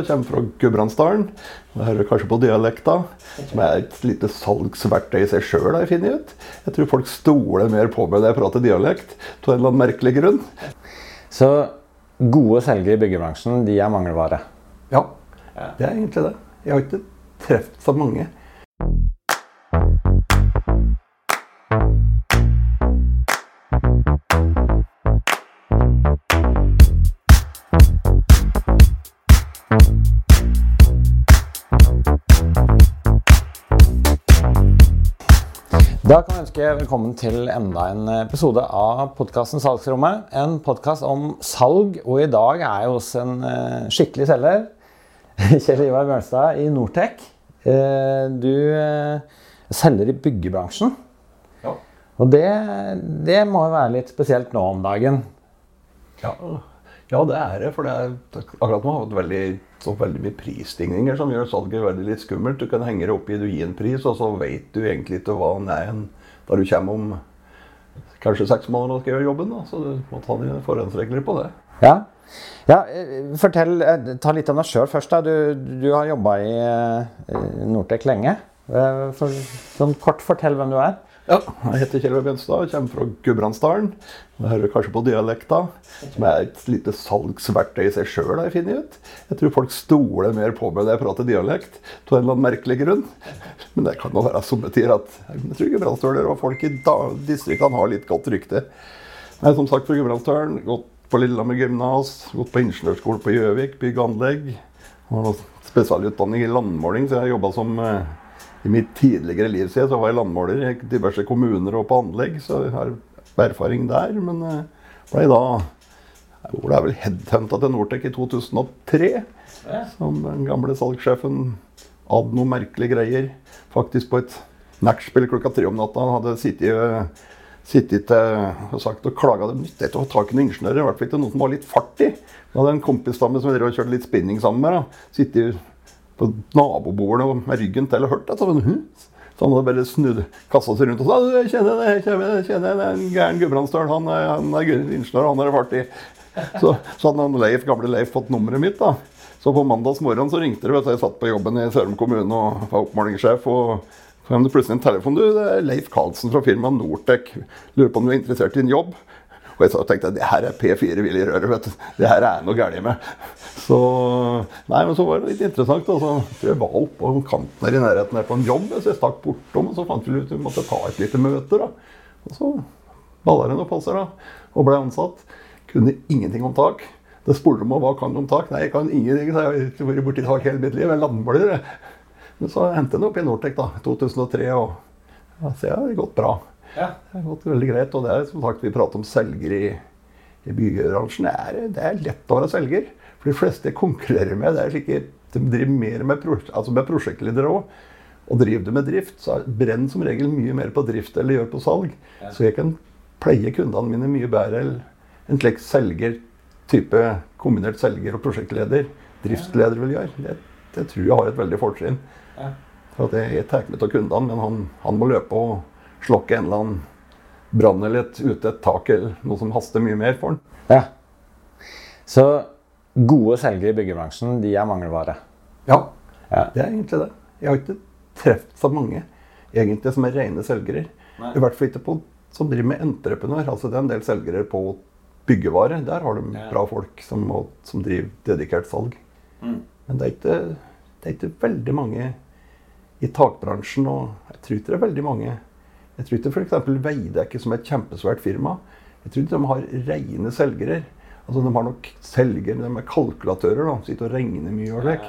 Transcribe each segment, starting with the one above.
Jeg kommer fra Gudbrandsdalen. Jeg hører kanskje på dialekta, som er et lite salgsverktøy i seg sjøl. Jeg finner ut. Jeg tror folk stoler mer på meg når jeg prater dialekt, av en eller annen merkelig grunn. Så gode selgere i byggebransjen, de er mangelvare? Ja, det er egentlig det. Jeg har ikke truffet så mange. Da kan vi ønske velkommen til enda en episode av podkasten Salgsrommet. En podkast om salg, og i dag er jeg hos en eh, skikkelig selger. Kjell Ivar Bjørnstad i Nortec. Eh, Du eh, selger i byggebransjen. Ja. Og det, det må jo være litt spesielt nå om dagen. Ja, ja det er det. For det er, akkurat nå har vi veldig, så veldig mye prisstigninger som gjør salget veldig litt skummelt. Du kan henge det opp i du gir en pris, og så vet du egentlig ikke hva den er en- da du kommer om kanskje seks måneder og skal gjøre jobben. Da. Så du må ta dine forhåndsregler på det. Ja. ja eh, fortell, eh, Ta litt om deg sjøl først. da. Du, du har jobba i eh, Nortec lenge. For, sånn kort fortell hvem du er. Ja, jeg heter Kjell Bjønstad, og kommer fra Gudbrandsdalen. Jeg hører kanskje på dialekta, som er et lite salgsverktøy i seg sjøl. Jeg finner ut. Jeg tror folk stoler mer på meg når jeg prater dialekt, av en eller annen merkelig grunn. Men det kan jo være somme tider at jeg tror gudbrandsdøler og folk i distriktene har litt godt rykte. Er som sagt fra Gudbrandsdalen. Gått på Lillehammer gymnas, gått på ingeniørskole på Gjøvik, bygg og anlegg. Har spesialutdanning i landmåling, så jeg har jobba som eh, i mitt tidligere liv siden så var jeg landmåler i diverse kommuner og på anlegg, så jeg har erfaring der. Men blei ble da jeg er vel headhunta til Nortec i 2003. Som den gamle salgssjefen hadde noen merkelige greier. Faktisk på et nachspiel klokka tre om natta. Han hadde sittet, eh, sittet og sagt og klaga. Det nytter ikke å ha tak i noen ingeniører, i hvert fall ikke noen som var litt fart i. Jeg hadde en kompis da som drev og kjørte litt spinning sammen med. da. Sittet på nabobordet med ryggen til og hørt dette. Men, hm. Så han hadde bare snudd kassa seg rundt og sa «Du, jeg kjenner det, jeg kjenner jeg kjenner det, det er en gæren Gudbrandsdøl. Han, han er ingeniør, han er det fart i. Så, så hadde han Leif, gamle Leif fått nummeret mitt. da. Så på mandags morgen så ringte det. Jeg satt på jobben i Sørum kommune og var oppmålingssjef. og så kom det plutselig en telefon. du, Det er Leif Karlsen fra firmaet Nortec. Lurer på om du er interessert i en jobb? Og jeg tenkte at det her er P4 Willy Røre. vet du. Det her er noe galt med. Så nei, men så var det litt interessant. da, så tror jeg var oppe på kanten her i nærheten her på en jobb. Så jeg stakk bortom, og så fant vi ut vi måtte ta et lite møte. da. Og så balla det noe på seg da, og ble ansatt. Kunne ingenting om tak. Det spurte om hva kan du om tak. Nei, jeg kan ingenting. så Jeg har ikke vært borti tak hele mitt liv. Jeg er landmåler. Men så endte jeg opp i Nortec da, 2003, og ja, så det har gått bra. Det har gått veldig greit. Og det er som sagt, vi prater om selgere i, i byggebransjen. Det det er lett å være selger. For de fleste jeg konkurrerer med, det er slike, de driver mer med, altså med prosjektledere òg. Og driver du med drift, så er- brenner som regel mye mer på drift eller gjør på salg. Så jeg kan pleie kundene mine mye bedre enn en slik selger, type kombinert selger og prosjektleder, driftsleder vil gjøre. Det, det tror jeg har et veldig fortrinn. For at jeg, jeg tar med av kundene, men han, han må løpe og slokke en eller annen brann eller et, ute et tak eller noe som haster mye mer for den. Ja. Så gode selgere i byggebransjen, de er mangelvare. Ja, Ja. det er egentlig det. Jeg har ikke truffet så mange egentlig som er rene selgere. Nei. I hvert fall ikke på, som driver med entreprenør. Altså det er en del selgere på byggevare. Der har de Ja. bra folk som, som driver dedikert salg. Mm. Men det er, ikke, det er ikke veldig mange i takbransjen, og jeg tror ikke det er veldig mange Jeg tror ikke f.eks. Veidekke, som er et kjempesvært firma, jeg tror ikke de har rene selgere. Altså De har nok selgere, de er kalkulatører, da, sitter og regner mye og slik.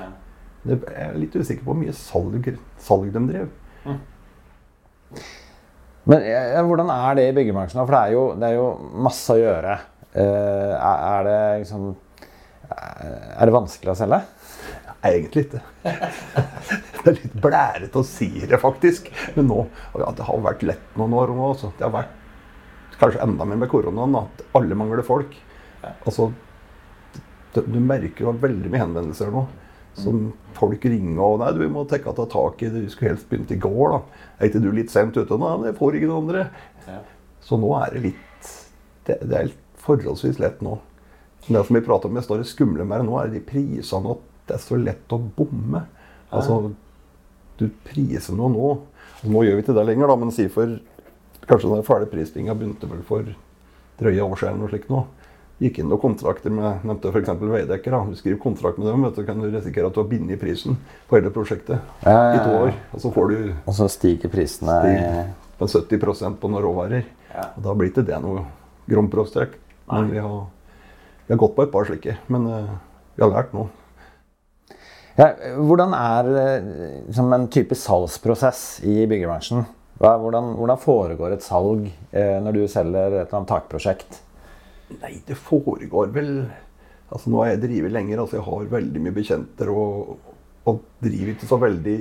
Jeg er litt usikker på hvor mye salg, salg de drev. Men ja, hvordan er det i byggebransjen? For det er jo, det er jo masse å gjøre. Uh, er, er det liksom eh, Er det vanskelig å selge? Egentlig ikke. Det er litt blærete å si det, faktisk. Men nå ja, Det har vært lett noen år nå. Også. Det har vært kanskje enda mer med koronaen. At alle mangler folk. Altså, du, merker jo veldig mye henvendelser nå. Som folk ringer og 'Nei, du, vi må tenke ta tak i det. Du skulle helst begynt i går.' da. 'Er ikke du litt sent ute?' 'Nei, det jeg får ikke noen andre.' Så nå er det litt Det, det er forholdsvis lett nå. Det som vi prater om, det står skumle det nå, er de prisene og det er så lett å bomme. Altså, du priser noe nå. Og nå gjør vi ikke det lenger, da, men si for kanskje den fæle prisstinga begynte vel for drøye år siden. og slikt nå. Gikk inn noen kontrakter med nevnte f.eks. Veidekke. Du skriver kontrakt med dem, vet du, kan du risikere at du har bindet prisen på hele prosjektet Ja, ja, i to år. Og så får du Og så stiger prisene på 70% på noen råvarer. Ja. Og da blir ikke det noe gromprostrekk. Men vi har, vi har gått på et par slike. Men uh, vi har lært noe. Ja, hvordan er liksom en typisk salgsprosess i byggebransjen? Hvordan, hvordan foregår et salg eh, når du selger et eller annet takprosjekt? Nei, det foregår vel Altså Nå har jeg drevet lenger, altså jeg har veldig mye bekjenter og, og driver ikke så veldig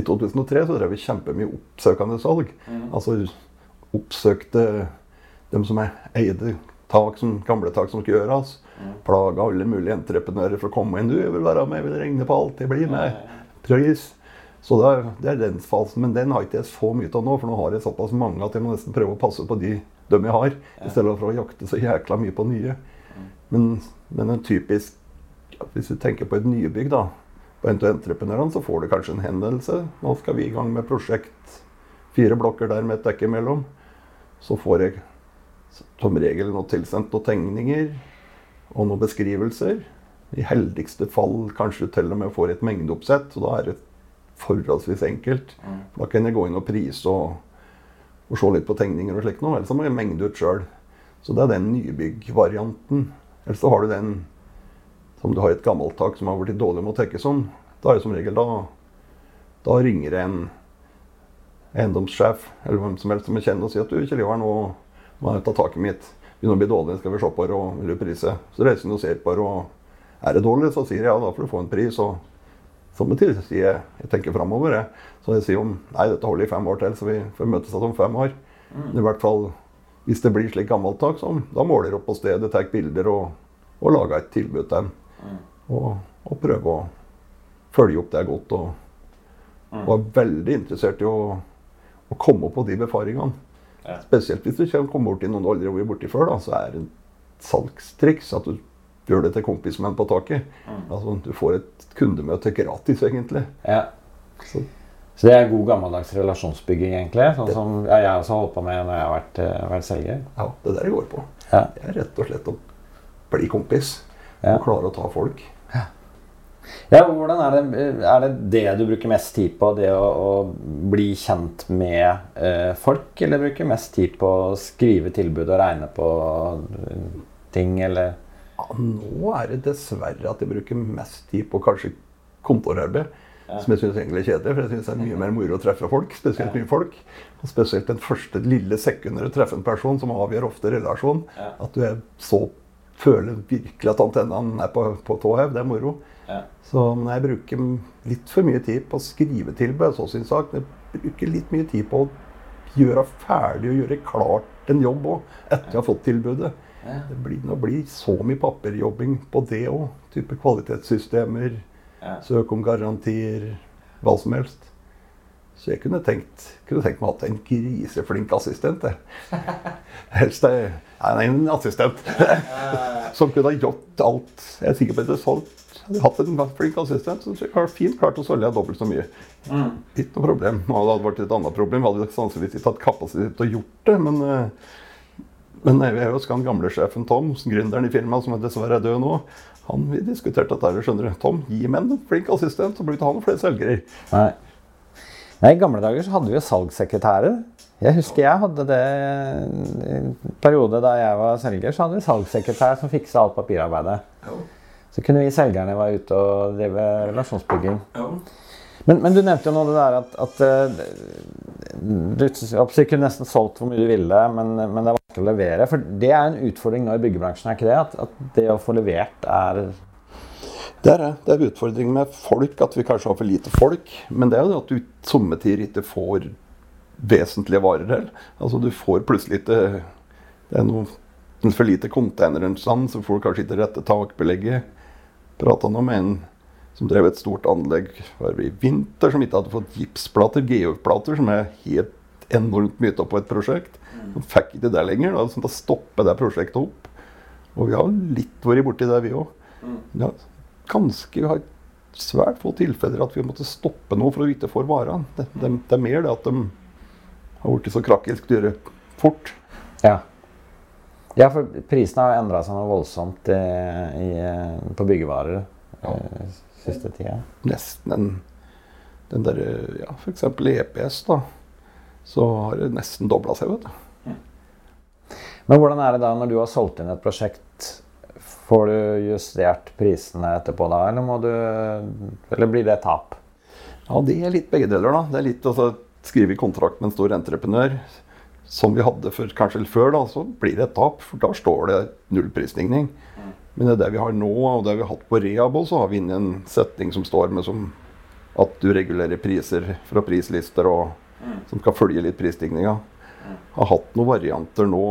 I 2003 så drev vi kjempemye oppsøkende salg. Altså oppsøkte dem som eide tak som, gamle tak som skulle gjøres. Plaga alle mulige entreprenører for å komme inn. 'Du, jeg vil være med, jeg vil regne på alt. Jeg blir med.' Prøys. Så det er, det er den fasen. Men den har ikke jeg så mye av nå, for nå har jeg såpass mange at jeg må nesten prøve å passe på de dem jeg har, i stedet for å jakte så jækla mye på nye. Men, men en typisk Hvis du tenker på et nybygg, da, på NTO-entreprenørene, så får du kanskje en henvendelse. Nå skal vi i gang med prosjekt. Fire blokker der med et dekke imellom. Så får jeg som regel noe tilsendt noen tegninger og noen beskrivelser. I heldigste fall kanskje til og med får et mengdeoppsett. Og da er det forholdsvis enkelt. For da kan jeg gå inn og prise og, og se litt på tegninger og slikt noe. Ellers så må jeg mengde ut sjøl. Så det er den nybyggvarianten. Eller så har du den som du har et gammelt tak som har blitt dårlig med å tekkes om. Da er det som regel da Da ringer det en eiendomssjef eller hvem som helst som jeg kjenner og sier at du, Kjell Ivar, nå må jeg ta taket mitt. Begynner å bli dårlig, skal vi se på det og vil du prise? Så reiser han og ser på det, og er det dårlig, så sier jeg ja, da får du få en pris. og så må jeg jeg tenker framover. Jeg. Så jeg sier om nei, dette holder i fem år til, så vi får møtes igjen om fem år. Men i hvert fall, hvis det blir slik gammelt så da måler jeg opp på stedet, tar bilder og, og lager et tilbud til dem. Og, og prøver å følge opp det godt. Og, og er veldig interessert i å, å komme opp på de befaringene. Ja. Spesielt hvis du kommer borti noen du aldri har vært borti før, da, så er det et salgstriks at du gjør det til kompismenn på taket. Altså, du får et kundemøte gratis, egentlig. Ja. Så, Så det er god gammeldags relasjonsbygging, egentlig? Sånn som ja, jeg også har holdt på med når jeg har vært, uh, vært selger? ja, det er det det går på. Ja. Det er rett og slett å bli kompis. Og klare å ta folk. Ja, hvordan er det, er det det du bruker mest tid på? Det å, å bli kjent med eh, folk? Eller bruker mest tid på å skrive tilbud og regne på eh, ting, eller? Ja, nå er det dessverre at jeg bruker mest tid på kanskje kontorarbeid. Som jeg syns egentlig er kjedelig, for jeg synes det er mye mer moro å treffe folk. Spesielt nye folk. Og spesielt den første lille sekundet du treffer en person, som avgjør ofte relasjon. Ja. At du er så føler virkelig at antennene er på, på tå hev. Det er moro. Ja. Så men jeg bruker litt for mye tid på å skrive tilbud, så sin sak. Jeg bruker litt mye tid på å gjøre ferdig og gjøre klart en jobb òg, etter jeg har fått tilbudet. Ja. Det blir, nå blir så mye papirjobbing på det òg. Type kvalitetssystemer, Ja. søk om garantier, hva som helst. Så jeg kunne tenkt, kunne tenkt meg å ha en griseflink assistent. Helst ei- nei, en assistent som kunne ha gjort alt. Jeg er sikker på at jeg solgt, hadde hatt en flink assistent som har fint klart å solge dobbelt så mye. Ikke noe problem. Hadde det vært et annet problem. Vi hadde sannsynligvis ikke hatt kapasitet til å gjort det. Men, eh, men jeg husker han gamle sjefen Tom, gründeren i firmaet, som dessverre er død nå. Han, vi diskuterte dette. skjønner du. Tom, gi meg en flink assistent, så blir det ikke han flere selgere. Nei. I gamle dager så hadde vi jo salgssekretærer. Jeg husker jeg hadde det i en periode da jeg var selger, så hadde vi salgssekretær som fiksa alt papirarbeidet. Så kunne vi selgerne være ute og drive relasjonsbygging. Men, men du nevnte jo nå det der at, at eh, du absolutt kunne nesten solgt hvor mye du ville, men, men det er vanskelig å levere. For det er en utfordring nå i byggebransjen, er ikke det? At, at det å få levert er Det er det. Det er utfordringen med folk, at vi kanskje har for lite folk. Men det er jo at du somme tider ikke får vesentlige varer til. Altså du får plutselig ikke Det er noe for lite containere, sånn, så får du kanskje ikke rette takbelegget. Prata nå med en som drev et stort anlegg var i vinter, som ikke hadde fått gipsplater, GU-plater, som er helt enormt mye av på et prosjekt. De fikk ikke det lenger. Da, så da stopper det prosjektet opp. Og vi har litt vært borti det, vi òg. Ja, ganske, vi har svært få tilfeller at vi måtte stoppe noe for å vite for varene. Det, det, det, er mer det at de har blitt så krakkelsk dyre fort. Ja. ja, for prisene har endra seg noe voldsomt i, i, på byggevarer ja. Eh, siste tida. Nesten en den der, ja, F.eks. EPS, da. Så har det nesten dobla seg, vet du. Men hvordan er det da når du har solgt inn et prosjekt? Får du justert prisene etterpå da, eller, du, eller blir det tap? Ja, det er litt begge deler, da. Det er litt å skrive i kontrakt med en stor entreprenør, som vi hadde for, kanskje før, da, så blir det et tap. For da står det nullprisstigning. Men det er det vi har nå, og det vi har hatt på Reabo, så har vi inne en setning som står med som at du regulerer priser fra prislister og som skal følge litt prisstigninga. Har hatt noen varianter nå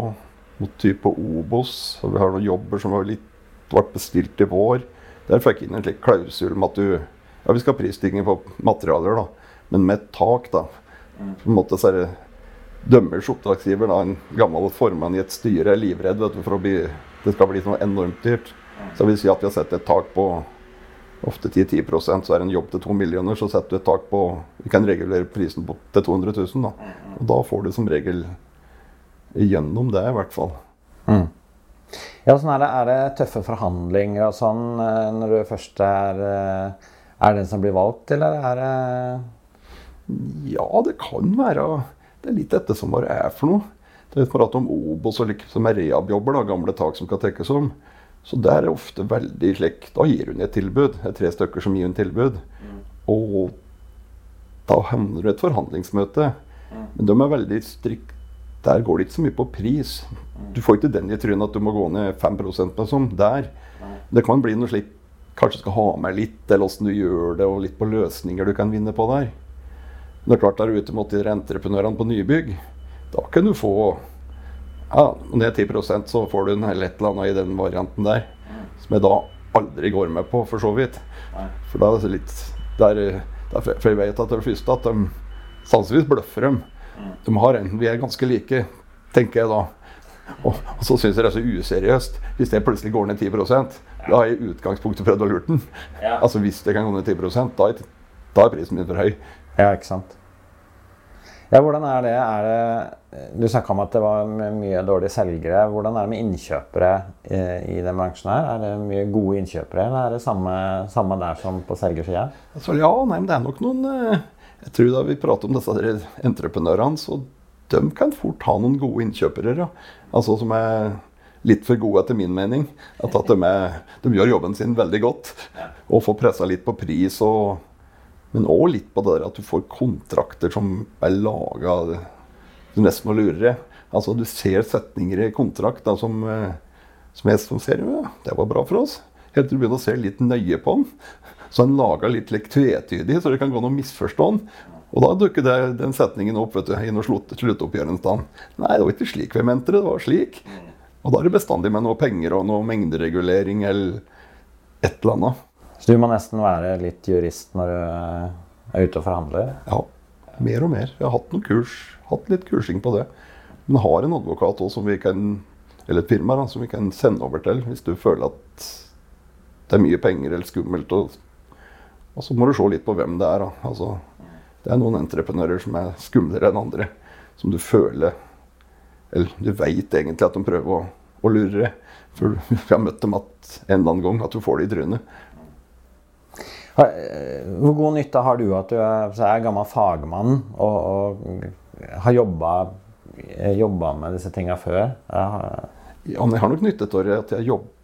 mot type Obos. og Vi har noen jobber som var litt, vært bestilt i vår. Der fikk jeg inn en slik klausul med at du Ja, vi skal ha prisstigning på materialer, da, men med et tak, da. På en måte så er det dømmers oppdragsgiver, da, en gammel formann i et styre, er livredd vet du, for å bli, det skal bli noe enormt dyrt. Så vil si at vi har sett et tak på ofte 10-10 så er det en jobb til 2 millioner, så setter du et tak på Vi kan regulere prisen på, til 200 000. Da. Og da får du som regel igjennom det, i hvert fall. Mm. Ja, sånn er, det, er det tøffe forhandlinger og sånn eh, når du først er eh, Er den som blir valgt, eller er det Ja, det kan være Det er litt dette som hva det er for noe. Det er prat om Obos og liksom er rehab-jobber, gamle tak som skal tekkes om. Så det er ofte veldig slik Da gir hun et tilbud. Det er tre stykker som gir hun tilbud. Og da havner du i et forhandlingsmøte. Men de er veldig strikt. Der går det ikke så mye på pris. Du får ikke den i trynet at du må gå ned 5% med sånn. Der. Det kan bli noe slik Kanskje skal ha med litt, eller åssen du gjør det, og litt på løsninger du kan vinne på der. Det er klart Der ute mot de entreprenørene på nybygg, da kan du få ja, ned det er 10 så får du en eller et eller annet i den varianten der. Som jeg da aldri går med på, for så vidt. For da er det litt der, der, For jeg vet at det første at de sannsynligvis bløffer dem. De har en, Vi er ganske like, tenker jeg da. Og, og så syns jeg det er så useriøst hvis det plutselig går ned 10 Da har jeg i utgangspunktet prøvd å lure den. Ja. Altså Hvis det kan gå ned 10 da er, da er prisen min for høy. Ja, ikke sant. Ja, hvordan er det? Er det du snakka om at det var mye dårlige selgere. Hvordan er det med innkjøpere i, i den bransjen? her? Er det mye gode innkjøpere, eller er det samme, samme der som på selgersida? Altså, ja, nei, men det er nok noen eh, Jeg tror da vi prater om disse entreprenørene, så de kan fort ha noen gode innkjøpere. Ja. Altså som er litt for gode, etter min mening. At, at de, er, de, gjør jobben sin veldig godt. Og får pressa litt på pris og men òg litt på det der at du får kontrakter som er laga Du nesten må lure deg. Altså, du ser setninger i kontrakt da, som, eh, som jeg som ser ja, det var bra for oss. Helt til du begynner å se litt nøye på den. Så han laga litt like, tvetydig, så det kan gå noe misforstå den. Og da dukker det, den setningen opp vet du, i noe slutt, sluttoppgjør en stand. Nei, det var ikke slik vi mente det. Det var slik. Og da er det bestandig med noe penger og noe mengderegulering eller et eller annet. Så du må nesten være litt jurist når du er ute og forhandler? Ja, mer og mer. Jeg har hatt noen kurs, hatt litt kursing på det. Men har en advokat også, som vi kan, eller et firma da, som vi kan sende over til hvis du føler at det er mye penger eller skummelt. Og, og så må du se litt på hvem det er. Altså, det er noen entreprenører som er skumlere enn andre. Som du føler Eller du veit egentlig at de prøver å, å lure. For vi har møtt dem at en eller annen gang at du får det i trynet. Eh, hvor god nytte har du at du er, er gammel fagmann og, og har jobba, eh, med disse tinga før? Ja, men jeg har nok nytte av at jeg jobber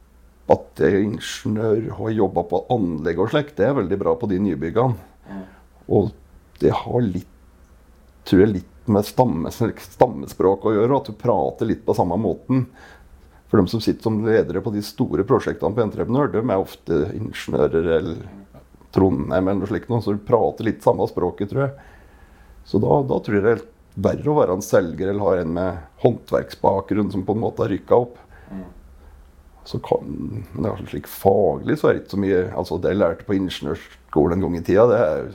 at jeg er ingeniør og har jobba på anlegg og slikt. Det er veldig bra på de nybyggene. Mm. Og det har litt tror jeg litt med stammes, stammespråk å gjøre. At du prater litt på samme måten. For de som sitter som ledere på de store prosjektene på Entreprenør, de er ofte ingeniører eller Trondheim eller noe slikt, så du prater litt samme språket, tror jeg. Så da, da tror jeg det er verre å være en selger eller ha en med håndverksbakgrunn som på en måte har rykka opp. Mm. Så kan, men det er slik faglig så er det ikke så mye altså Det jeg lærte på ingeniørskolen en gang i tida, det er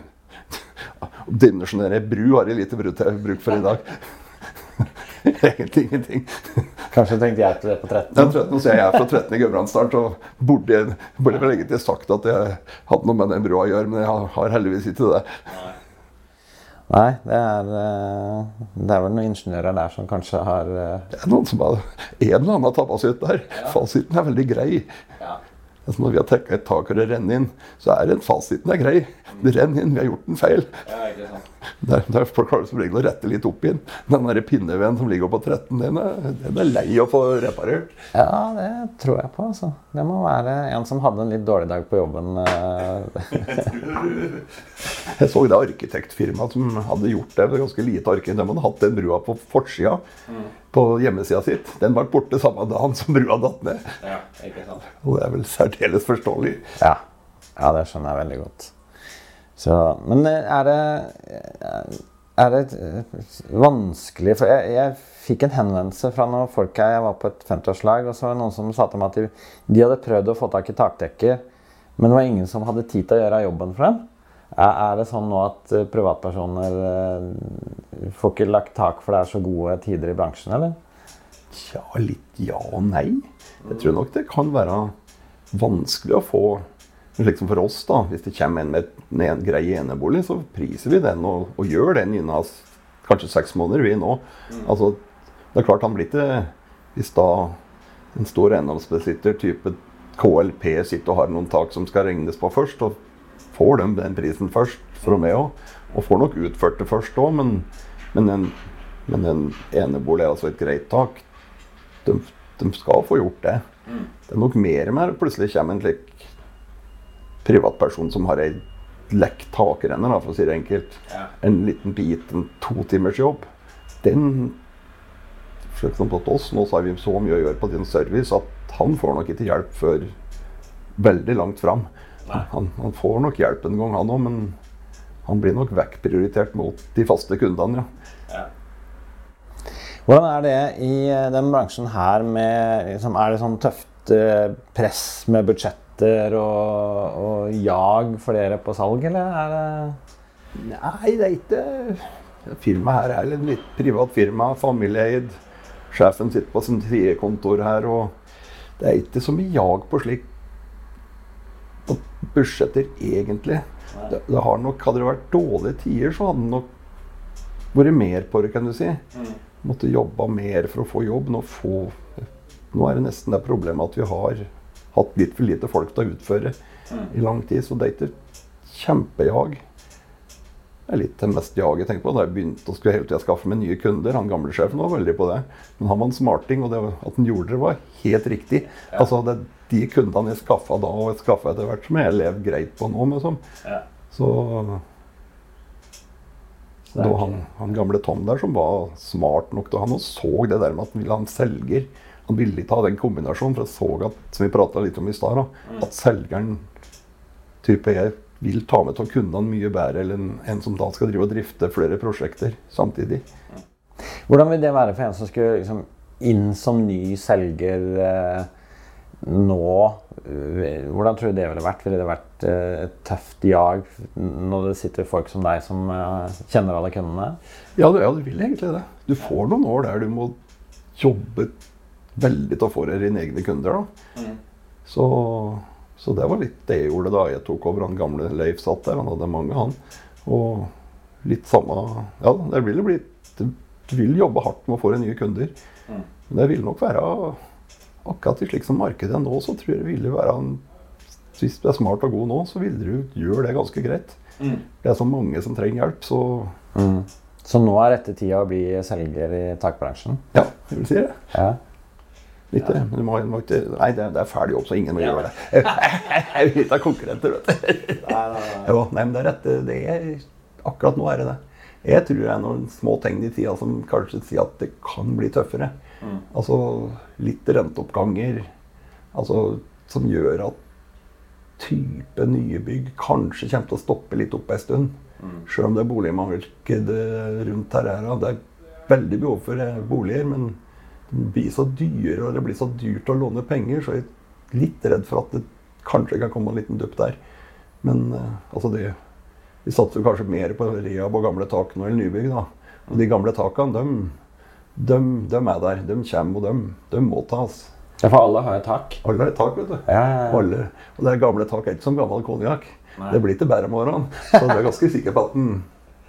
Å dimensjonere bru har jeg lite bruk for i dag. Egentlig ingenting. Kanskje tenkte jeg til det på 13? Ja, 13, så jeg er fra 13 i Gudbrandsdalen, så burde jeg burde vel egentlig sagt at jeg hadde noe med den brua å gjøre, men jeg har, har heldigvis ikke det. Nei, det er, eh, det er vel noen ingeniører der som kanskje har eh, Det er noen som har en eller annen tabba seg ut der. Fasiten er veldig grei. ja. Altså når vi har tekka et tak og det renner inn, så er den fasiten er grei. Det renner inn, vi har gjort en feil. Ja, ikke sant. Der, der folk klarer som regel å rette litt opp igjen. Den der pinneveden som ligger på 13, den er, den er lei å få reparert. Ja, det tror jeg på. altså. Det må være en som hadde en litt dårlig dag på jobben. eh. Jeg så det arkitektfirmaet som hadde gjort det. det var ganske lite arkitekt. De hadde hatt den brua på forsida på hjemmesida sitt. Den ble borte samme dagen som brua datt ned. Ja, ikke sant. Og det er vel særdeles forståelig. Ja. ja, det skjønner jeg veldig godt. Så, men eh, er det Er det eh, vanskelig For jeg, jeg fikk en henvendelse fra noen folk her. Jeg var på et 50-årslag, og så var det noen som sa til meg at de, de hadde prøvd å få tak i takdekker, men det var ingen som hadde tid til å gjøre jobben for dem. Er, det sånn nå at eh, privatpersoner eh, får ikke lagt tak for det er så gode tider i bransjen, eller? Tja, litt ja og nei. Jeg tror nok det kan være vanskelig å få Liksom for oss, da, hvis det kommer en med en grei enebolig, så priser vi den og, og gjør den innen kanskje seks måneder, vi nå. Altså, det er klart han blir ikke Hvis da en stor eiendomsbesitter type KLP sitter og har noen tak som skal regnes på først, og får de den prisen først, for og med òg. Og får nok utført det først òg, men, men, en, men en enebolig er altså et greit tak. De, de skal få gjort det. Det er nok mer med det plutselig kommer en slik privatperson som har ei lekk takrenne, da, for å si det enkelt. Ja. En liten bit, en totimers jobb. Den For eksempel hos oss, nå så har vi så mye å gjøre på din service at han får nok ikke hjelp før veldig langt fram. Han, han får nok hjelp en gang, han òg, men han blir nok vekkprioritert mot de faste kundene, ja. Hvordan er det i eh, den bransjen her med liksom, Er det sånn tøft eh, press med budsjetter og, og jag flere på salg, eller er det Nei, det er ikke Firmaet her er et litt privat firma, familieeid. Sjefen sitter på sin tredje kontor her, og det er ikke så mye jag på slik på budsjetter, egentlig. Det, det har nok, Hadde det vært dårlige tider, så hadde det nok vært mer på det, kan du si. Måtte jobba mer for å få jobb. Nå, få, nå er det nesten det problemet at vi har hatt litt for lite folk til å utføre i lang tid, så det er ikke kjempejag. Det er litt det mest jaget jeg tenker på. Da jeg begynte å skulle hele tiden skaffe meg nye kunder. Han gamle sjefen var veldig på det. Men han var en smarting, og det at han gjorde det, var helt riktig. Altså, det er de kundene jeg skaffa da, og jeg skaffa etter hvert, som jeg lever greit på nå. Liksom. Ja. Så Så det var han, han gamle Tom der som var smart nok til han og så det der med at han ville ha en selger. Han ville å ha den kombinasjonen, for jeg så at, som vi litt om i sted, da, Mm. at selgeren type jeg vil ta med til kundene mye bedre enn en som da skal drive og drifte flere prosjekter samtidig. Hvordan vil det være for en som skulle liksom, inn som ny selger eh, nå? Hvordan tror du det ville vært? Ville det vært eh, et tøft jag når det sitter folk som deg som eh, kjenner alle kundene? Ja, du, ja, du vil egentlig det. Du får noen år der du må jobbe veldig til å få dine egne kunder. da. Så, så det var litt det jeg gjorde da jeg tok over. Han gamle Leif satt der. Han hadde mange, han. Og litt samme Ja, det vil bli Du vil jobbe hardt med å få deg nye kunder. Men det vil nok være akkurat i slik som markedet er nå, så tror jeg det ville være en Hvis du er smart og god nå, så vil du gjøre det ganske greit. Det er så mange som trenger hjelp, så Så nå er rette tida å bli selger i takbransjen? ja, jeg vil si det. Ja. Litt, ja. Du må, må ikke, nei, det, det er ferdig jobb, så ingen må gjøre det. Jeg vil ikke ha konkurrenter, vet du. Jo, nei, men det er rett. Det er, akkurat nå er det det. Jeg tror det er noen små tegn i tida som kanskje sier at det kan bli tøffere. Altså litt renteoppganger altså, som gjør at type nye bygg kanskje kommer til å stoppe litt opp en stund. Selv om det er boligmarkedet rundt her er Det er veldig behov for eh, boliger, men blir så dyre, og det blir så dyrt å låne penger, så jeg er litt redd for at det kanskje kan komme en liten dupp der. Men eh, altså det Vi satser jo kanskje mer på rehab og gamle tak nå enn nybygg. da. Og de gamle takene, dem, de, de er der. De kommer, og de, de må tas. Ja, for alle har et tak. Alle har et tak, vet du. Ja, ja, ja. Alle. Og det gamle tak er ikke som gammel konjakk. Det blir ikke bedre om morgenen. Så du er ganske sikker på at den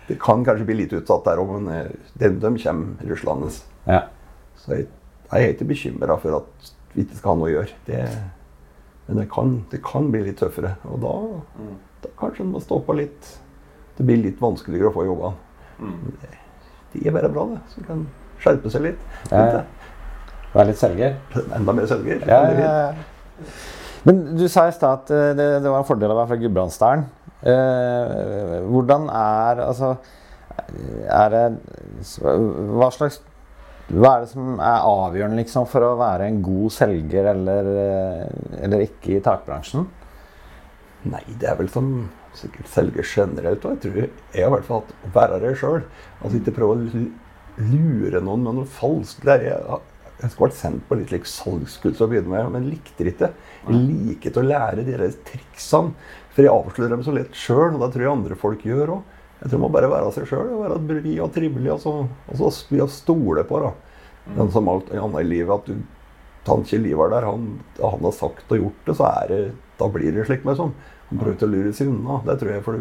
det kan kanskje bli litt utsatt der òg, men eh, de, de kommer ruslende. Ja. Så jeg, jeg er ikke bekymra for at vi ikke skal ha noe å gjøre. Det, men det kan, det kan bli litt tøffere. Og da, da kanskje en må stå på litt. Det blir litt vanskeligere å få jobbene. Men det, de er bare bra, det. Så kan skjerpe seg litt. Ja, ja. Være litt selger. Enda mer selger. Ja, ja, ja. Men du sa i stad at eh, det, det var en fordel å være fra Gudbrandsdalen. Eh, hvordan er Altså Er det Hva slags Hva er det som er avgjørende liksom, for å være en god selger eller, eh, eller ikke i takbransjen? Nei, det er vel som sikkert selger generelt. Og jeg tror jeg har i hvert fall hatt å være det sjøl. Altså ikke prøve å lure noen med noe falskt. Det er, jeg, jeg skulle vært sendt på litt like salgskurs å begynne med, men likte det ikke. Jeg liker å lære de der triksene. For jeg avslører dem så lett sjøl, og det tror jeg andre folk gjør òg. Jeg tror man bare være seg sjøl og være blid og trivelig, og så, og så vi stole på. da. Den som alt annet i livet, at du han Kjell der, han, han har sagt og gjort det, så er det, da blir det slik Liksom. Han prøvde å lure seg unna. Det tror jeg, for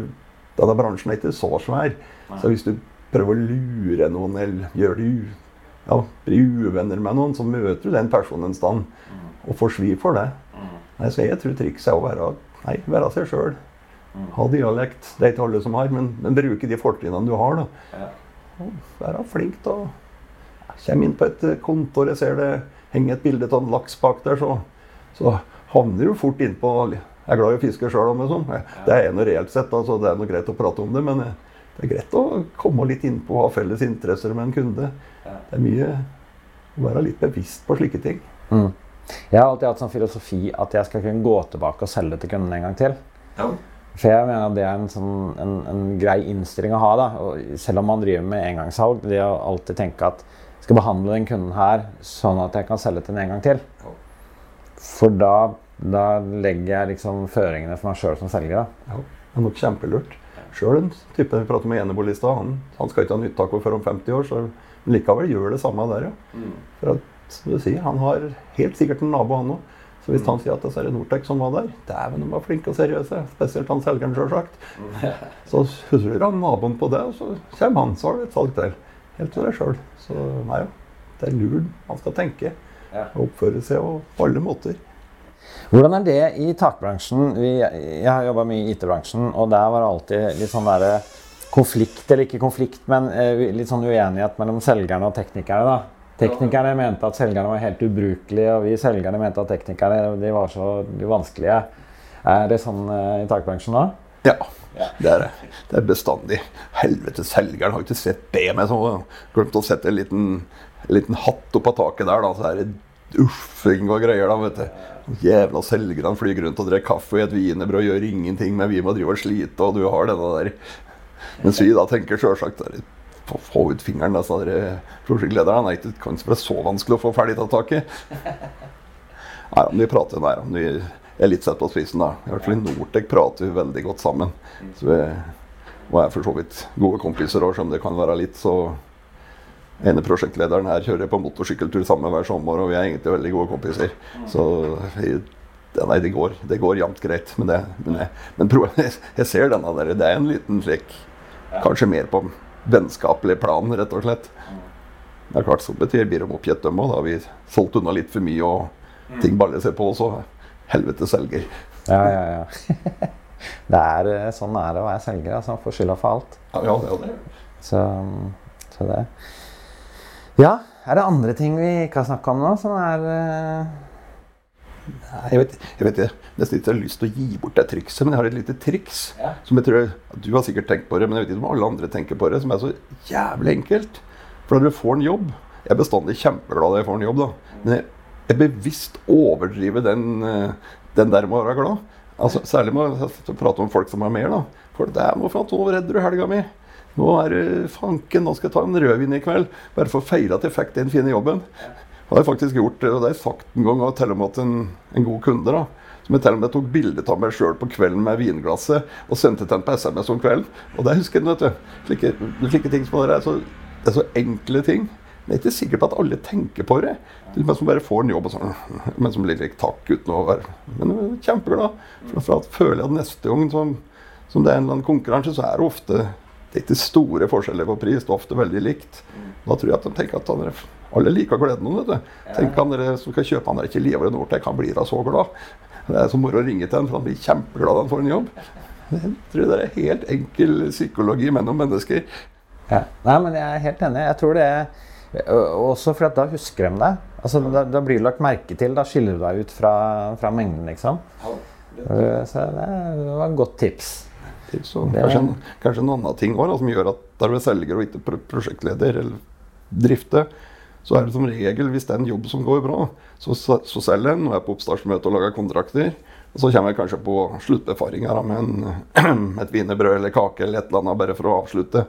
denne bransjen er ikke så svær. Så hvis du prøver å lure noen eller gjør det ja, bli uvenner med noen, så møter du den personen en stand og får svi for det. Nei, så jeg tror trikset er å være, nei, være seg sjøl. Ha dialekt. Det er ikke alle som har, men, men bruke de fortrinnene du har. da. Og være flink til å Kommer inn på et eh, kontor, jeg ser det henger et bilde av en laks bak der, så, så havner du fort innpå Jeg er glad i å fiske sjøl, sånn. det er noe reelt sett, altså, det er noe greit å prate om det. Men eh, det er greit å komme litt innpå og ha felles interesser med en kunde. Det er mye å være litt bevisst på slike ting. Mm. Jeg har alltid hatt sånn filosofi at jeg skal kunne gå tilbake og selge til kunden en gang til. For jeg mener at det er en, sånn, en, en grei innstilling å ha. da. Og selv om man driver med engangssalg, det å alltid tenke at jeg skal behandle den kunden her sånn at jeg kan selge til den en gang til. For da, da legger jeg liksom føringene for meg sjøl som selger. da. Ja, det er nok kjempelurt. Sjøl en type vi prater med enebolista, han, han skal ikke ha nytt før om 50 år, så likevel gjør det samme der, ja. For at, som du sier, han har helt sikkert en nabo, han òg. Så hvis han sier at det er Nortec som var der Dæven, de var flinke og seriøse. Spesielt han selgeren, sjølsagt. Så husker han naboen på det, og så kommer han, så har du et salg til. Helt til deg sjøl. Så nei. Det er lurt man skal tenke og oppføre seg på alle måter. Hvordan er det i takbransjen? Vi, jeg har jobba mye i IT-bransjen, og der var det alltid litt sånn derre konflikt, eller ikke konflikt, men eh, litt sånn uenighet mellom selgerne og teknikerne. da. Teknikerne mente at selgerne var helt ubrukelige, og vi selgerne mente at teknikerne var så vanskelige. Er det sånn eh, i takbransjen da? Ja, det er det. Er bestandig. Helvete, selgeren har ikke sett det med sånn. Glemt å sette en liten, en liten hatt oppå taket der, da. Så er det uffing og greier, da, vet du. Jævla selgerne flyr rundt og drikker kaffe i et wienerbrød og gjør ingenting, men vi må drive og slite, og du har denne der Mens vi da tenker sjølsagt få, få ut fingeren, disse Prosjektlederen er ikke kan være så vanskelig å få ferdig tatt tak i. Nei, om vi prater der, vi er litt sett på spissen, da. I hvert fall i Nortec prater vi veldig godt sammen. Så vi, og er for så vidt gode kompiser òg, som det kan være litt så ene prosjektlederen her kjører på motorsykkeltur sammen hver sommer, og vi er egentlig veldig gode kompiser. Så vi, nei, det går, det går jevnt greit. Men, det, men, jeg, men jeg ser denne der. Det er en liten slik Kanskje mer på vennskapelig plan, rett og slett. Det er klart, så betyr blir de oppgitt, dem òg. Da har vi solgt unna litt for mye, og ting baller seg på. Så helvete selger. Ja, ja, ja. det er, eh, sånn er det å være selger. Altså, får skylda for alt. Ja, ja, det er det. Så, så det Ja, er det andre ting vi ikke har snakka om nå, som er eh, Nei, jeg vet, jeg vet nesten ikke har lyst til å gi bort det trikset, men jeg har et lite triks. Ja. Som jeg tror Du har sikkert tenkt på det, men jeg vet ikke om alle andre tenker på det. Som er så jævlig enkelt. For når du får en jobb Jeg er bestandig kjempeglad når jeg får en jobb, da. Men jeg, jeg bevisst overdriver den, eh, den der med å være glad. Altså, særlig med å prate om folk som har mer, da. For det er noe for at nå redder du helga mi. Nå er det fanken, nå skal jeg ta en rødvin i kveld. Bare for å feire at jeg fikk den fine jobben. Det har jeg faktisk gjort, og det har jeg sagt en gang og til og med til en, en god kunde. da, Som jeg til og med tok bilde av meg sjøl på kvelden med vinglasset og sendte til en på SMS om kvelden. Og det husker jeg, vet du. Slike, slike ting som det er så, det er så enkle ting. Men jeg er ikke sikkert at alle tenker på det. Det de som bare får en jobb, og sånn, men som blir litt takk uten å være Men jeg er kjempeglad. For at føler jeg at neste gang som, som det er en eller annen konkurranse, så er det ofte det er ikke store forskjeller på pris. Det er ofte veldig likt. Da tror jeg at de tenker at dere, alle liker gleden. vet du. Tenk han dere som skal kjøpe han der ikke Liver Nortec, han blir da så glad. Det er så moro å ringe til han, for han blir kjempeglad han får en jobb. Jeg tror det er helt enkel psykologi mellom mennesker. Ja. Nei, men jeg er helt enig. Jeg tror det er også fordi da husker de deg. Altså, da, da, blir du lagt merke til. Da skiller du deg ut fra, fra mengden, liksom. Så det var et godt tips. tips kanskje, en, kanskje, en, annen ting også, som gjør at der du er selger og ikke prosjektleder eller drifter, så er det som regel, hvis det er en jobb som går bra, så, så selger en og er på oppstartsmøte og lager kontrakter. Og så kommer jeg kanskje på sluttbefaringa med en, et wienerbrød eller kake eller et eller annet bare for å avslutte.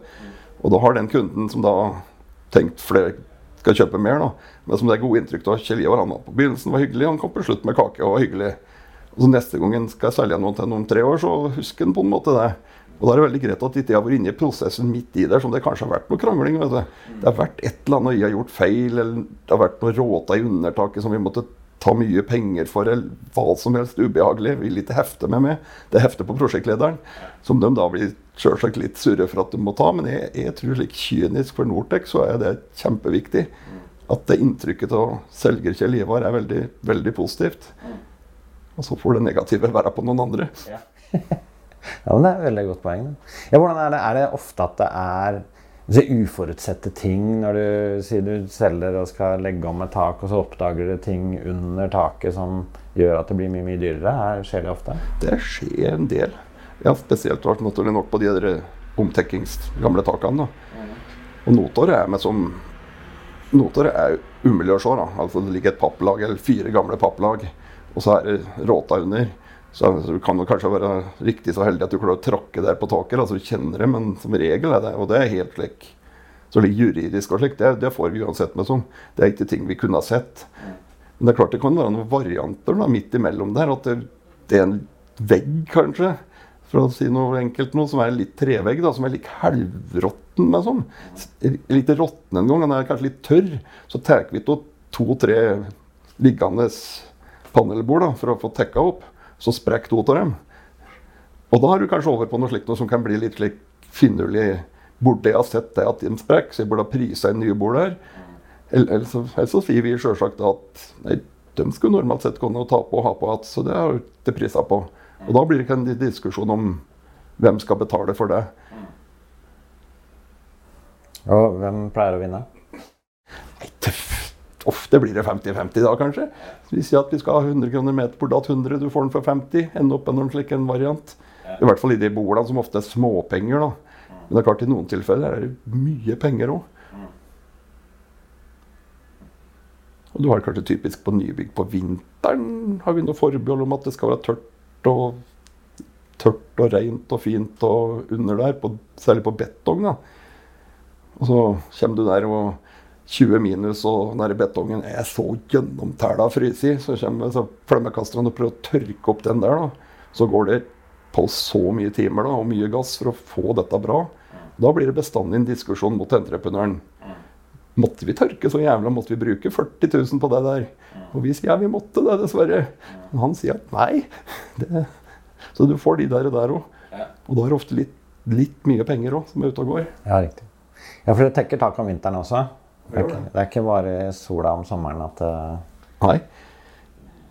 Og da har den kunden som da tenkt flere skal kjøpe mer, da. Men som det er gode inntrykk av Kjell Ivar Anna på begynnelsen var hyggelig, han kom på slutt med kake og var hyggelig. Og så Neste gang skal jeg selge noe til noen om tre år, så husker han på en måte det. Og da er det veldig greit at ikke jeg har vært inne i prosessen midt i der, som det kanskje har vært noe krangling. vet du. Det har vært et eller annet jeg har gjort feil, eller det har vært noe råta i undertaket som vi måtte ta mye penger for, eller hva som helst ubehagelig. Vil ikke hefte med meg. Det hefter på prosjektlederen, som de da blir selvsagt litt surre for at de må ta. Men jeg, jeg tror slik kynisk for Nortec så er det kjempeviktig. At det inntrykket av selger Kjell Ivar er veldig, veldig positivt. Og så får det negative være på noen andre. Ja. ja, men Det er et veldig godt poeng. Ja, hvordan er det? er det ofte at det er uforutsette ting når du sier du selger og skal legge om et tak, og så oppdager du ting under taket som gjør at det blir mye mye dyrere? Her skjer det ofte? Det skjer en del. Ja, spesielt vært naturlig nok på de der omtekkings gamle takene. Da. Og notor er med som Notor er umulig å se. da. Altså Det ligger et papplag, eller fire gamle papplag, og så er det råta under. Så du kan kanskje være riktig så heldig at du klarer å tråkke der på taket. altså Du kjenner det, men som regel er det Og det er helt slik så litt juridisk og slik, det, det, får vi uansett med som. Det er ikke ting vi kunne ha sett. Men det er klart det kan være noen varianter da, midt imellom der. At det, det er en vegg, kanskje, for å si noe enkelt noe, som er litt trevegg, da, som er litt halvråtten. med sånn. Litt råtten en gang, den er kanskje litt tørr. Så tar vi to-tre liggende panelbord da, for å få tekka opp så sprekker to av dem. Og da er du kanskje over på noe slikt noe som kan bli litt slik finurlig. Burde jeg ha sett det at de sprekker, så jeg burde ha prisa inn nye bord der. Eller så, eller så sier vi sjølsagt at nei, de skulle normalt sett kunne ta på og ha på igjen, så det har de prisa på. Og da blir det ikke en diskusjon om hvem skal betale for det. Og hvem pleier å vinne? Ofte blir det 50-50 da, kanskje. Vi sier at vi skal ha 100 kroner meter på DAT 100, du får den for 50. Ende opp med en slik en variant. I hvert fall i de bordene som ofte er småpenger. da. Men det er klart i noen tilfeller er det mye penger òg. Og du har det kanskje typisk på nybygg på vinteren. Har vi noe forbehold om at det skal være tørt og, tørt og rent og fint og under der, på, særlig på betong. da. Og så kommer du der og 20 minus, og den betongen er så gjennomtæla fryst så kommer så flammekasterne og prøver å tørke opp den der. da. Så går det på så mye timer da, og mye gass for å få dette bra. Da blir det bestandig en diskusjon mot entreprenøren. Måtte vi tørke så jævla? Måtte vi bruke 40 000 på det der? Og vi sier ja, vi måtte det, dessverre. Men han sier at nei. Det. Så du får de der og der òg. Og da er det ofte litt, litt mye penger òg som er ute og går. Ja, riktig. Ja, for det tekker tak om vinteren også? Det er, ikke, det er ikke bare sola om sommeren at uh... Nei.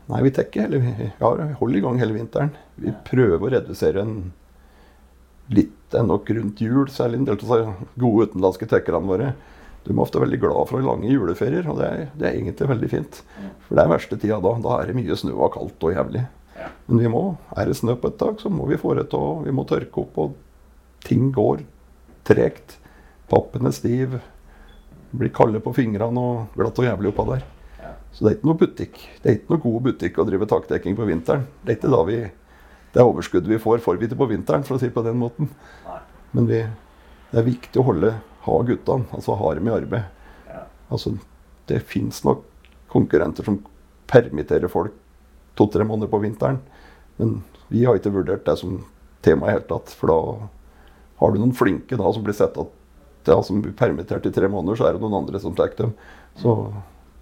Nei, vi tekker hele, ja, holder i gang hele vinteren. Vi prøver å redusere en litt ennå rundt jul, særlig en del av de gode utenlandske tekkerne våre. De er ofte veldig glad for lange juleferier, og det er, det er, egentlig veldig fint. For det er verste tida da. Da er det mye snø og kaldt og jævlig. Men vi må, er det snø på et tak, så må vi få det til å Vi må tørke opp, og ting går tregt. Pappen er stiv, blir kalde på fingrene og glatt og jævlig oppå der. Så det er ikke noe butikk. Det er ikke noe god butikk å drive takdekking på vinteren. Det er ikke da vi det er overskuddet vi får, får vi ikke på vinteren, for å si det på den måten. Men vi, det er viktig å holde, ha guttene, altså ha dem i arbeid. Altså, det fins nok konkurrenter som permitterer folk to-tre måneder på vinteren. Men vi har ikke vurdert det som tema i hele tatt. For da har du noen flinke da som blir sett ja, som blir permittert i tre måneder, så er det noen andre som tar dem. Så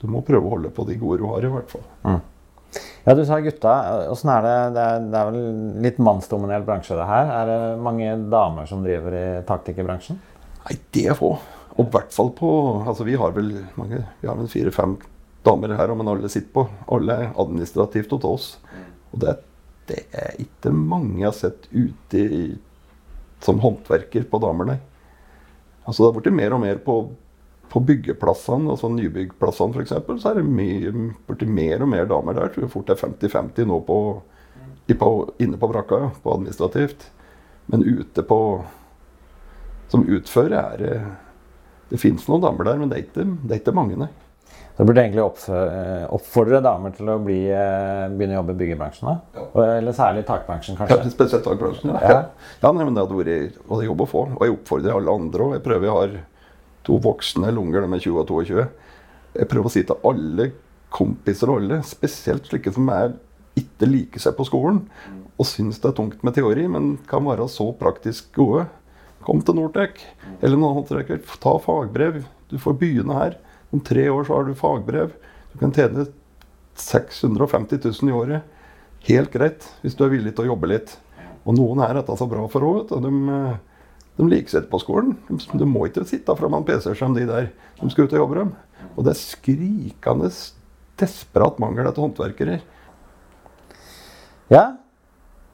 du må prøve å holde på de gode du har, i hvert fall. Mm. Ja, Du sa gutta. Åssen er det? Det er, det er vel litt mannsdominert bransje, det her. Er det mange damer som driver i taktikerbransjen? Nei, det er få. Og i hvert fall på Altså, vi har vel mange, vi har vel fire-fem damer her, men alle sitter på. Alle er administrativt hos oss. Og det, det er ikke mange jeg har sett ute i, som håndverker på damer, nei. Altså, det har blitt mer og mer på på byggeplassene, altså nybyggplassene f.eks., så er det blitt mer og mer damer der. Jeg tror fort det er 50-50 nå på, på, inne på brakka, på administrativt. Men ute på Som utfører er det Det fins noen damer der, men det er ikke, det er ikke mange, nei. Så burde egentlig oppfordre damer til å bli, eh, begynne å jobbe i byggebransjen? Ja. Eller særlig takbransjen, kanskje? Ja, spesielt takbransjen, ja. ja. ja nei, men det hadde vært jobb å få. Og jeg oppfordrer alle andre òg. Jeg prøver jeg har to voksne lunger, de er 20 og 22. Jeg prøver å si til alle kompiser og alle, spesielt slike som er ikke liker seg på skolen og syns det er tungt med teori, men kan være så praktisk gode. Kom til Nortec eller noen håndverker. Ta fagbrev. Du får begynne her. Om tre år så har du fagbrev. Du kan tjene 650 000 i året. Helt greit hvis du er villig til å jobbe litt. Og noen er dette så bra for òg. De, de liker seg på skolen. De, de, må ikke sitte fram en PC som de der. De skal ut og jobbe dem. Og det er skrikende desperat mangel etter håndverkere. Ja,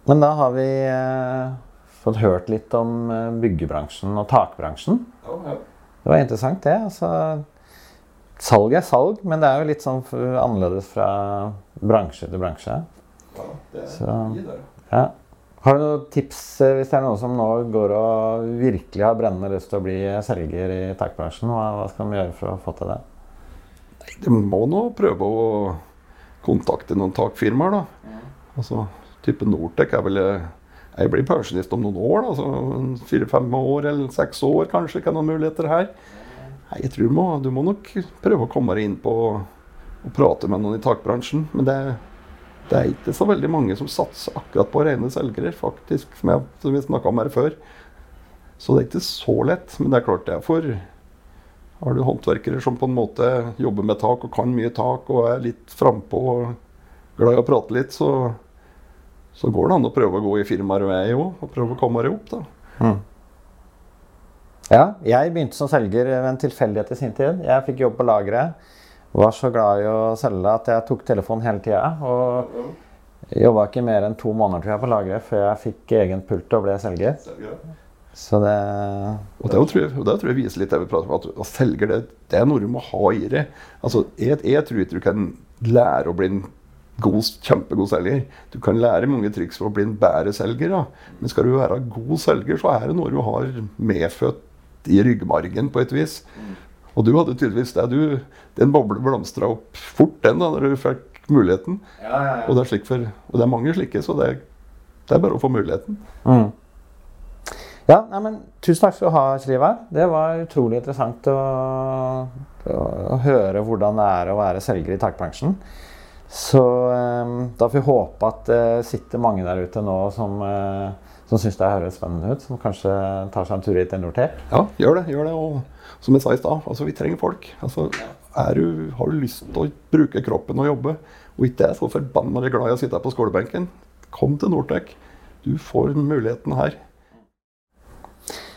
men da har vi eh, fått hørt litt om eh, byggebransjen og takbransjen. Det var interessant, det. Altså, salg er salg, men det er jo litt sånn annerledes fra bransje til bransje. Ja, det er Så, ja. Har du noen tips eh, hvis det er noen som nå går og virkelig har brennende lyst til å bli selger i takbransjen? Hva, skal de gjøre for å få til det? Nei, De må nå prøve å kontakte noen takfirmaer, da. Ja. Altså, type Nortec er vel eh, Jeg blir pensjonist om noen år. da, Fire-fem år eller seks år kanskje ikke noen muligheter her. Nei, jeg tror du må, du må nok prøve å komme deg inn på og prate med noen i takbransjen. Men det det er ikke så veldig mange som satser akkurat på rene selgere, faktisk, som, jeg, som vi snakka om her før. Så det er ikke så lett. Men det er klart det er for Har du håndverkere som på en måte jobber med tak og kan mye tak og er litt frampå og glad i å prate litt, så, så går det an å prøve å gå i firmaer med òg, og prøve å komme deg opp, da. Mm. Ja, jeg begynte som selger ved en tilfeldighet i sin tid. Jeg fikk jobb på lageret var så glad i å selge at jeg tok telefonen hele tida. Og jobba ikke mer enn to måneder tror jeg, på lageret før jeg fikk egen pult og ble selger. Så det Og det tror jeg, det tror jeg viser litt det vi prater om, at, å selger det, det er noe du må ha i det. Altså, jeg, jeg tror ikke du kan lære å bli en god, kjempegod selger. Du kan lære mange triks for å bli en bedre selger. Da. Men skal du være god selger, så er det noe du har medfødt i ryggmargen på et vis. Og du hadde tydeligvis det. Du, den boblen blomstra opp fort, den, da når du fikk muligheten. Ja, ja, ja. Og, det er for, og, det er mange slike, så det, det er bare å få muligheten. Mm. Ja, nei, men Tusen takk skal du ha, Slivar. Det var utrolig interessant å, å, å, høre hvordan det er å være selger i takbransjen. Så eh, da får vi håpe at det sitter mange der ute nå som uh, som syns det høres spennende ut, som kanskje tar seg en tur hit til Nortec? Ja, gjør det. gjør det. Og som jeg sa i stad, altså, vi trenger folk. Altså, du, har du lyst til å bruke kroppen og jobbe, og ikke er så forbanna glad i å sitte på skolebenken, kom til Nortec. Du får muligheten her.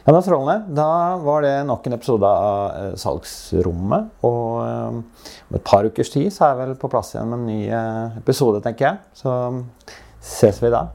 Ja, er strålende. Da var det nok en episode av uh, Salgsrommet. Og uh, om et par ukers tid så er jeg vel på plass igjen med en ny uh, episode, tenker jeg. Så ses vi da.